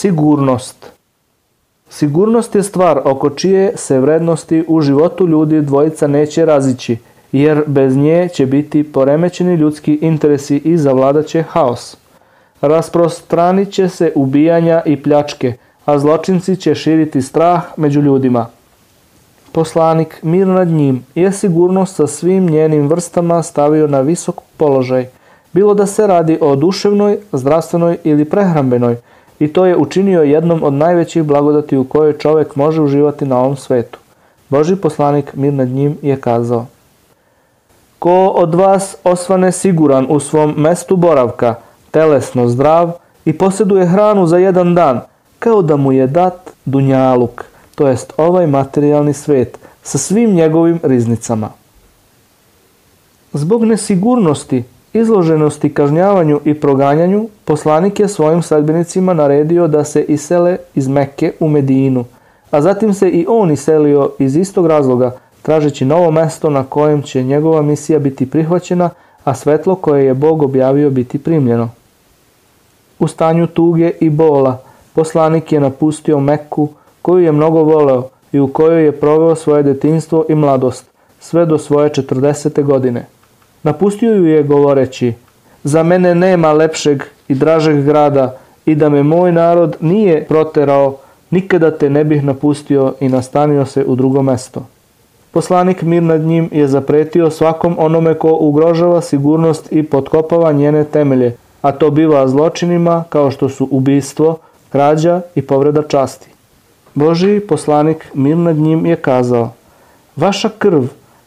Sigurnost Sigurnost je stvar oko čije se vrednosti u životu ljudi dvojica neće razići, jer bez nje će biti poremećeni ljudski interesi i zavladaće haos. Rasprostranit će se ubijanja i pljačke, a zločinci će širiti strah među ljudima. Poslanik, mir nad njim, je sigurnost sa svim njenim vrstama stavio na visok položaj, bilo da se radi o duševnoj, zdravstvenoj ili prehrambenoj, i to je učinio jednom od najvećih blagodati u kojoj čovek može uživati na ovom svetu. Boži poslanik, mir nad njim, je kazao Ko od vas osvane siguran u svom mestu boravka, telesno zdrav i posjeduje hranu za jedan dan, kao da mu je dat dunjaluk, to jest ovaj materijalni svet, sa svim njegovim riznicama. Zbog nesigurnosti izloženosti kažnjavanju i proganjanju, poslanik je svojim sledbenicima naredio da se isele iz Mekke u Medinu, a zatim se i on iselio iz istog razloga, tražeći novo mesto na kojem će njegova misija biti prihvaćena, a svetlo koje je Bog objavio biti primljeno. U stanju tuge i bola, poslanik je napustio Mekku, koju je mnogo voleo i u kojoj je proveo svoje detinstvo i mladost, sve do svoje 40. godine. Napustio ju je govoreći, za mene nema lepšeg i dražeg grada i da me moj narod nije proterao, nikada te ne bih napustio i nastanio se u drugo mesto. Poslanik mir nad njim je zapretio svakom onome ko ugrožava sigurnost i potkopava njene temelje, a to biva zločinima kao što su ubistvo, krađa i povreda časti. Boži poslanik mir nad njim je kazao, vaša krv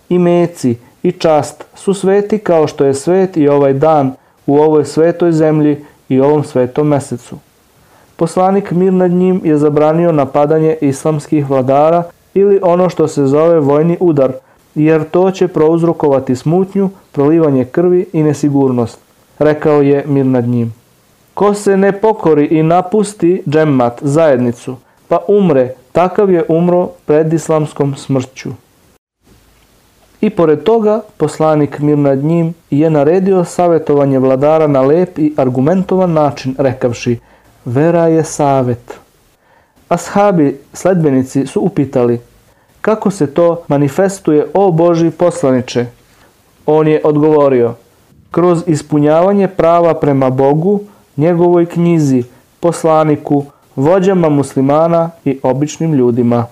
i meci i čast su sveti kao što je svet i ovaj dan u ovoj svetoj zemlji i ovom svetom mesecu. Poslanik mir nad njim je zabranio napadanje islamskih vladara ili ono što se zove vojni udar, jer to će prouzrokovati smutnju, prolivanje krvi i nesigurnost, rekao je mir nad njim. Ko se ne pokori i napusti džemmat, zajednicu, pa umre, takav je umro pred islamskom smrću. I pored toga, poslanik mir nad njim je naredio savjetovanje vladara na lep i argumentovan način, rekavši, vera je savet. Ashabi, sledbenici, su upitali, kako se to manifestuje o Boži poslaniče? On je odgovorio, kroz ispunjavanje prava prema Bogu, njegovoj knjizi, poslaniku, vođama muslimana i običnim ljudima.